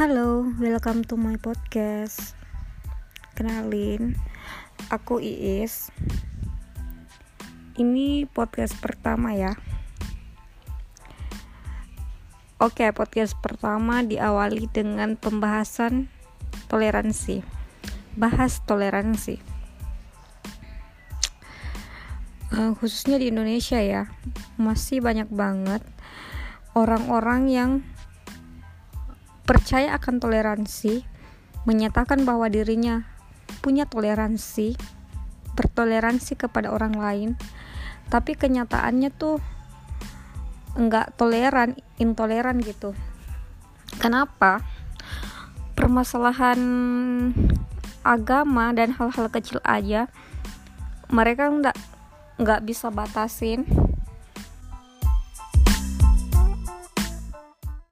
Halo, welcome to my podcast. Kenalin, aku Iis. Ini podcast pertama ya. Oke, podcast pertama diawali dengan pembahasan toleransi. Bahas toleransi. Uh, khususnya di Indonesia ya, masih banyak banget orang-orang yang percaya akan toleransi, menyatakan bahwa dirinya punya toleransi, bertoleransi kepada orang lain, tapi kenyataannya tuh enggak toleran, intoleran gitu. Kenapa? Permasalahan agama dan hal-hal kecil aja mereka enggak nggak bisa batasin